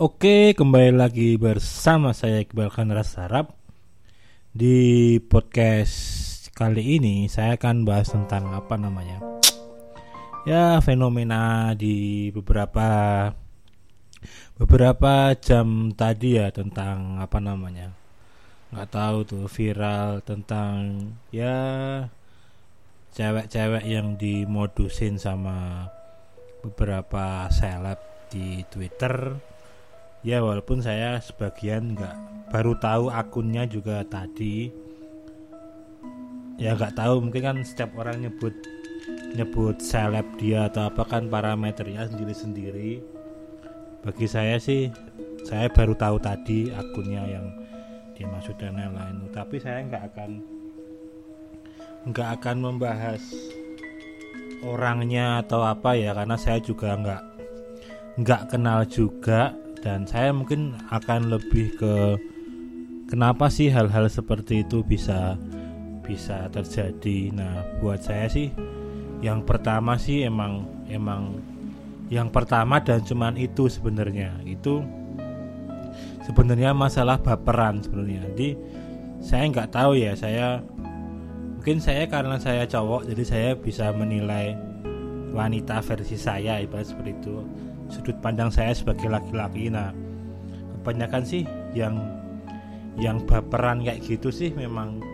Oke, kembali lagi bersama saya Iqbal Khandra Sarap. Di podcast kali ini saya akan bahas tentang apa namanya? Ya fenomena di beberapa beberapa jam tadi ya tentang apa namanya? Nggak tahu tuh viral tentang ya cewek-cewek yang dimodusin sama beberapa seleb di Twitter ya walaupun saya sebagian nggak baru tahu akunnya juga tadi. Ya nggak tahu mungkin kan setiap orang nyebut nyebut seleb dia atau apa kan parameternya sendiri-sendiri. Bagi saya sih saya baru tahu tadi akunnya yang dimaksud dan lain-lain. Tapi saya nggak akan nggak akan membahas orangnya atau apa ya karena saya juga nggak nggak kenal juga dan saya mungkin akan lebih ke kenapa sih hal-hal seperti itu bisa bisa terjadi. Nah buat saya sih yang pertama sih emang emang yang pertama dan cuman itu sebenarnya. Itu sebenarnya masalah baperan sebenarnya. Jadi saya nggak tahu ya saya mungkin saya karena saya cowok jadi saya bisa menilai wanita versi saya ibarat seperti itu sudut pandang saya sebagai laki-laki. Nah kebanyakan sih yang yang baperan kayak gitu sih memang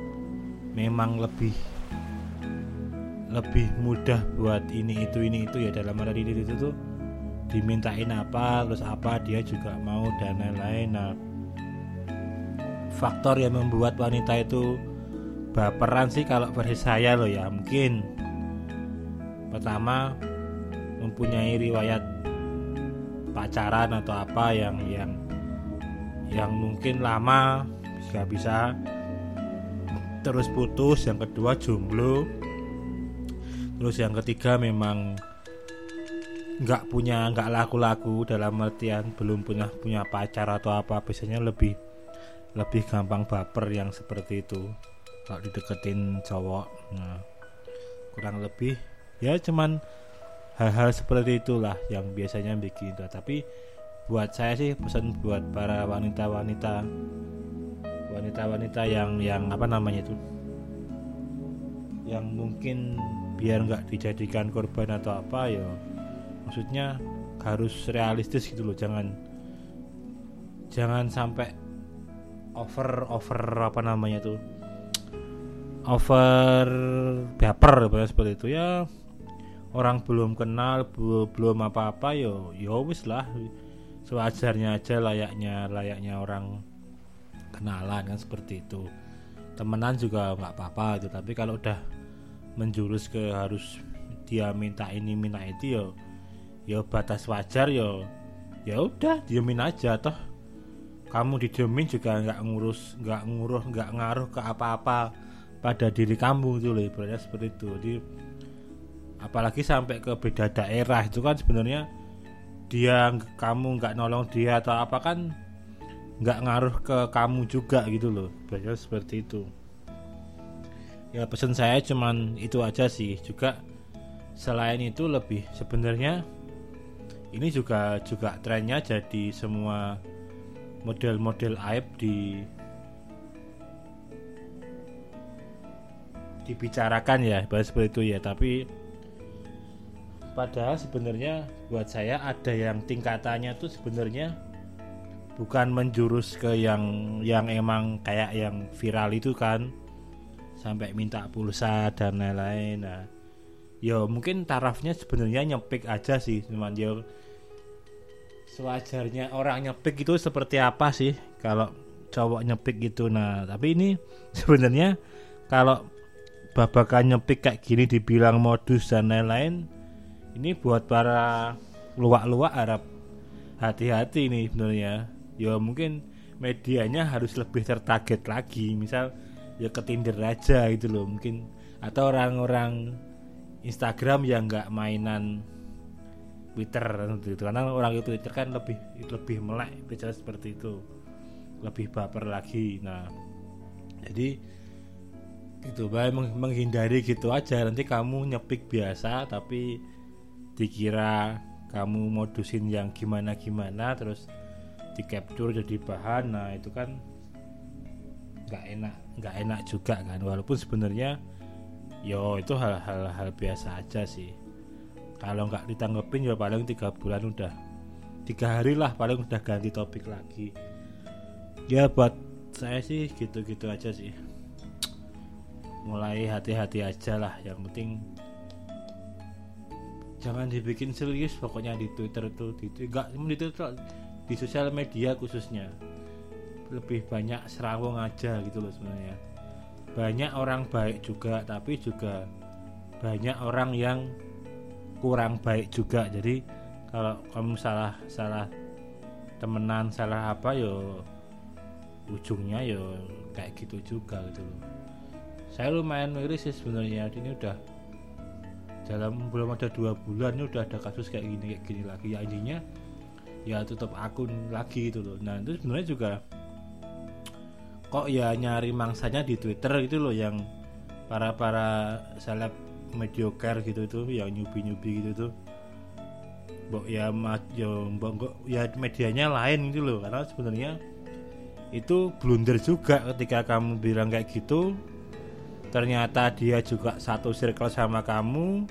memang lebih lebih mudah buat ini itu ini itu. Ya dalam arti itu, itu tuh dimintain apa terus apa dia juga mau dan lain-lain. Nah faktor yang membuat wanita itu baperan sih kalau versi saya loh ya mungkin pertama mempunyai riwayat pacaran atau apa yang yang yang mungkin lama bisa bisa terus putus. Yang kedua jomblo. Terus yang ketiga memang nggak punya nggak laku-laku dalam artian belum punya punya pacar atau apa. Biasanya lebih lebih gampang baper yang seperti itu. Kalau dideketin cowok nah kurang lebih. Ya cuman hal-hal seperti itulah yang biasanya bikin itu. Tapi buat saya sih pesan buat para wanita-wanita wanita-wanita yang yang apa namanya itu yang mungkin biar nggak dijadikan korban atau apa ya maksudnya harus realistis gitu loh. Jangan jangan sampai over over apa namanya tuh over baper seperti itu. Ya orang belum kenal belum apa-apa yo yo wis lah. Sewajarnya aja layaknya layaknya orang kenalan kan seperti itu. Temenan juga nggak apa-apa itu tapi kalau udah menjurus ke harus dia minta ini minta itu yo yo batas wajar yo ya udah diemin aja toh. Kamu didiemin juga nggak ngurus nggak nguruh nggak ngaruh ke apa-apa pada diri kamu itu loh seperti itu. Jadi apalagi sampai ke beda daerah itu kan sebenarnya dia kamu nggak nolong dia atau apa kan nggak ngaruh ke kamu juga gitu loh. Berarti seperti itu. Ya pesan saya cuman itu aja sih. Juga selain itu lebih sebenarnya ini juga juga trennya jadi semua model-model aib di dibicarakan ya bahas seperti itu ya. Tapi padahal sebenarnya buat saya ada yang tingkatannya tuh sebenarnya bukan menjurus ke yang yang emang kayak yang viral itu kan. Sampai minta pulsa dan lain-lain. Nah yo mungkin tarafnya sebenarnya nyepik aja sih. Cuman yo sewajarnya orang nyepik itu seperti apa sih kalau cowok nyepik gitu. Nah tapi ini sebenarnya kalau babakan nyepik kayak gini dibilang modus dan lain-lain ini buat para luak-luak Arab hati-hati nih sebenarnya. Ya mungkin medianya harus lebih tertarget lagi. Misal ya ke Tinder aja gitu loh mungkin. Atau orang-orang Instagram yang nggak mainan Twitter gitu. Karena orang itu Twitter kan lebih lebih melek bicara seperti itu. Lebih baper lagi nah. Jadi gitu baik menghindari gitu aja. Nanti kamu nyepik biasa tapi dikira kamu modusin yang gimana gimana terus di capture jadi bahan nah itu kan nggak enak nggak enak juga kan. Walaupun sebenarnya yo itu hal-hal hal biasa aja sih. Kalau nggak ditanggepin ya paling tiga bulan udah tiga hari lah paling udah ganti topik lagi. Ya buat saya sih gitu-gitu aja sih. Mulai hati-hati aja lah yang penting jangan dibikin serius pokoknya di Twitter itu di enggak di Twitter di sosial media khususnya. Lebih banyak serawong aja gitu loh sebenarnya. Banyak orang baik juga tapi juga banyak orang yang kurang baik juga. Jadi kalau kamu salah salah temenan salah apa yo ujungnya yo kayak gitu juga gitu loh. Saya lumayan miris sih sebenarnya. Ini udah dalam belum ada dua bulan ini udah ada kasus kayak gini kayak gini lagi. Ya intinya ya tutup akun lagi gitu loh. Nah itu sebenarnya juga kok ya nyari mangsanya di Twitter gitu loh yang para para seleb mediocre gitu tuh yang nyubi nyubi gitu tuh Bok ya mat mbok ya medianya lain gitu loh. Karena sebenarnya itu blunder juga ketika kamu bilang kayak gitu ternyata dia juga satu circle sama kamu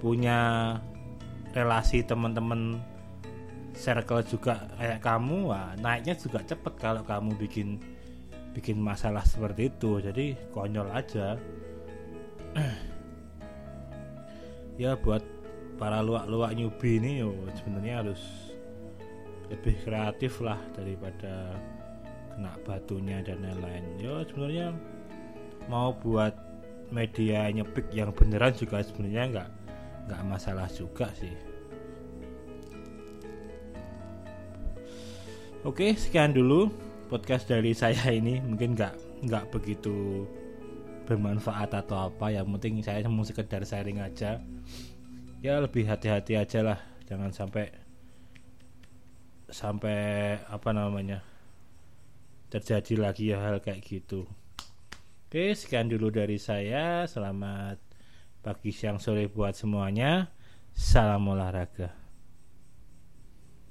punya relasi teman-teman circle juga kayak kamu wah naiknya juga cepet kalau kamu bikin bikin masalah seperti itu. Jadi konyol aja. Ya buat para luak-luak newbie ini yo sebenarnya harus lebih kreatif lah daripada kena batunya dan lain-lain. Yo sebenarnya mau buat media nyepik yang beneran juga sebenarnya nggak nggak masalah juga sih. Oke sekian dulu podcast dari saya ini. Mungkin nggak nggak begitu bermanfaat atau apa. Ya penting saya mau sekedar sharing aja. Ya lebih hati-hati aja lah. Jangan sampai sampai apa namanya terjadi lagi ya hal kayak gitu oke sekian dulu dari saya. Selamat pagi siang sore buat semuanya. Salam olahraga